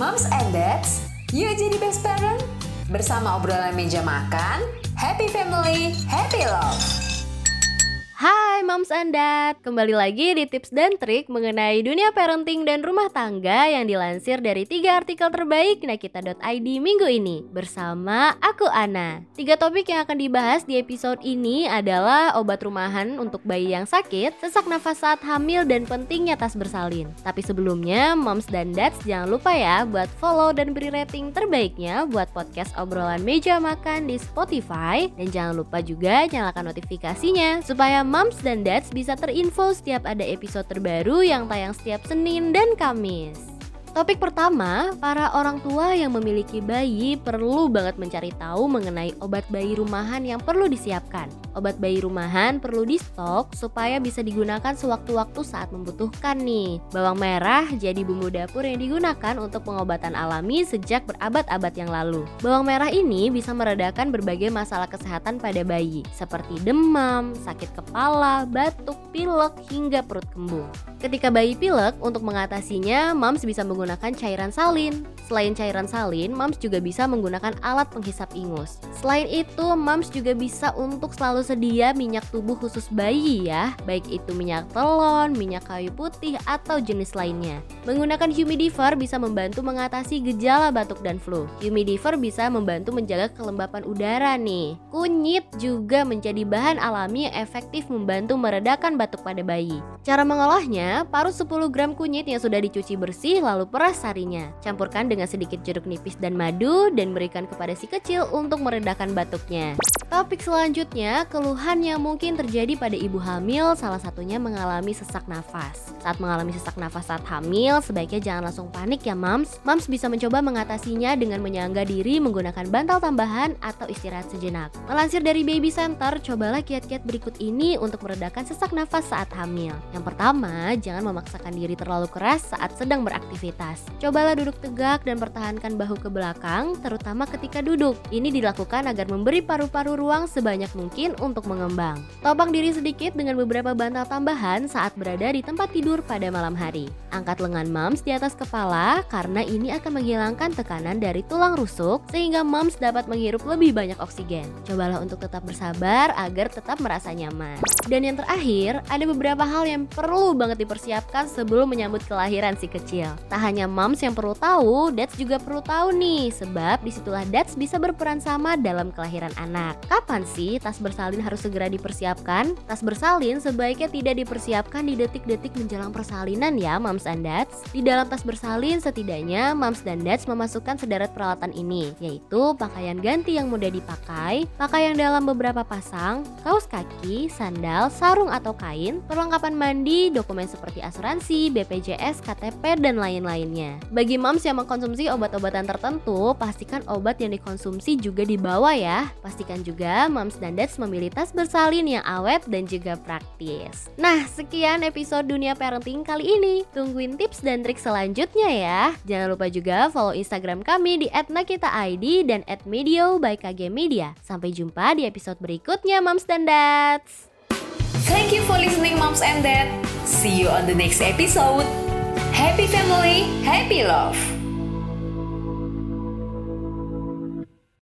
Moms and Dads, yuk jadi best parent. Bersama obrolan meja makan, happy family, happy love. Hai Moms and Dad, kembali lagi di tips dan trik mengenai dunia parenting dan rumah tangga yang dilansir dari tiga artikel terbaik Nakita.id minggu ini bersama aku Ana. Tiga topik yang akan dibahas di episode ini adalah obat rumahan untuk bayi yang sakit, sesak nafas saat hamil dan pentingnya tas bersalin. Tapi sebelumnya Moms dan Dads jangan lupa ya buat follow dan beri rating terbaiknya buat podcast obrolan meja makan di Spotify dan jangan lupa juga nyalakan notifikasinya supaya moms dan dads bisa terinfo setiap ada episode terbaru yang tayang setiap Senin dan Kamis. Topik pertama, para orang tua yang memiliki bayi perlu banget mencari tahu mengenai obat bayi rumahan yang perlu disiapkan. Obat bayi rumahan perlu di stok supaya bisa digunakan sewaktu-waktu saat membutuhkan nih. Bawang merah jadi bumbu dapur yang digunakan untuk pengobatan alami sejak berabad-abad yang lalu. Bawang merah ini bisa meredakan berbagai masalah kesehatan pada bayi, seperti demam, sakit kepala, batuk, pilek, hingga perut kembung. Ketika bayi pilek, untuk mengatasinya, moms bisa menggunakan cairan salin. Selain cairan salin, moms juga bisa menggunakan alat penghisap ingus. Selain itu, moms juga bisa untuk selalu sedia minyak tubuh khusus bayi ya, baik itu minyak telon, minyak kayu putih, atau jenis lainnya. Menggunakan humidifier bisa membantu mengatasi gejala batuk dan flu. Humidifier bisa membantu menjaga kelembapan udara nih. Kunyit juga menjadi bahan alami yang efektif membantu meredakan batuk pada bayi. Cara mengolahnya, parut 10 gram kunyit yang sudah dicuci bersih lalu peras sarinya. Campurkan dengan sedikit jeruk nipis dan madu dan berikan kepada si kecil untuk meredakan batuknya. Topik selanjutnya, keluhan yang mungkin terjadi pada ibu hamil salah satunya mengalami sesak nafas. Saat mengalami sesak nafas saat hamil, sebaiknya jangan langsung panik ya mams. Mams bisa mencoba mengatasinya dengan menyangga diri menggunakan bantal tambahan atau istirahat sejenak. Melansir dari Baby Center, cobalah kiat-kiat berikut ini untuk meredakan sesak nafas saat hamil. Yang pertama, jangan memaksakan diri terlalu keras saat sedang beraktivitas. Cobalah duduk tegak dan pertahankan bahu ke belakang, terutama ketika duduk. Ini dilakukan agar memberi paru-paru ruang sebanyak mungkin untuk mengembang. Topang diri sedikit dengan beberapa bantal tambahan saat berada di tempat tidur pada malam hari. Angkat lengan moms di atas kepala karena ini akan menghilangkan tekanan dari tulang rusuk sehingga moms dapat menghirup lebih banyak oksigen. Cobalah untuk tetap bersabar agar tetap merasa nyaman. Dan yang terakhir, ada beberapa hal yang perlu banget dipersiapkan sebelum menyambut kelahiran si kecil. Tak hanya moms yang perlu tahu, dads juga perlu tahu nih, sebab di situlah dads bisa berperan sama dalam kelahiran anak. Kapan sih tas bersalin harus segera dipersiapkan? Tas bersalin sebaiknya tidak dipersiapkan di detik-detik menjelang persalinan ya, moms and dads. Di dalam tas bersalin setidaknya moms dan dads memasukkan sederet peralatan ini, yaitu pakaian ganti yang mudah dipakai, pakaian dalam beberapa pasang, kaos kaki, sandal, sarung atau kain, perlengkapan mandi, dokumen seperti asuransi, BPJS, KTP, dan lain-lainnya. Bagi moms yang mengkonsumsi obat-obatan tertentu, pastikan obat yang dikonsumsi juga dibawa ya. Pastikan juga moms dan dads memilih tas bersalin yang awet dan juga praktis. Nah, sekian episode Dunia Parenting kali ini. Tungguin tips dan trik selanjutnya ya. Jangan lupa juga follow Instagram kami di @nakitaid dan @medio by KG Media. Sampai jumpa di episode berikutnya moms dan dads. Thank you for listening moms and dads. See you on the next episode. Happy family, happy love.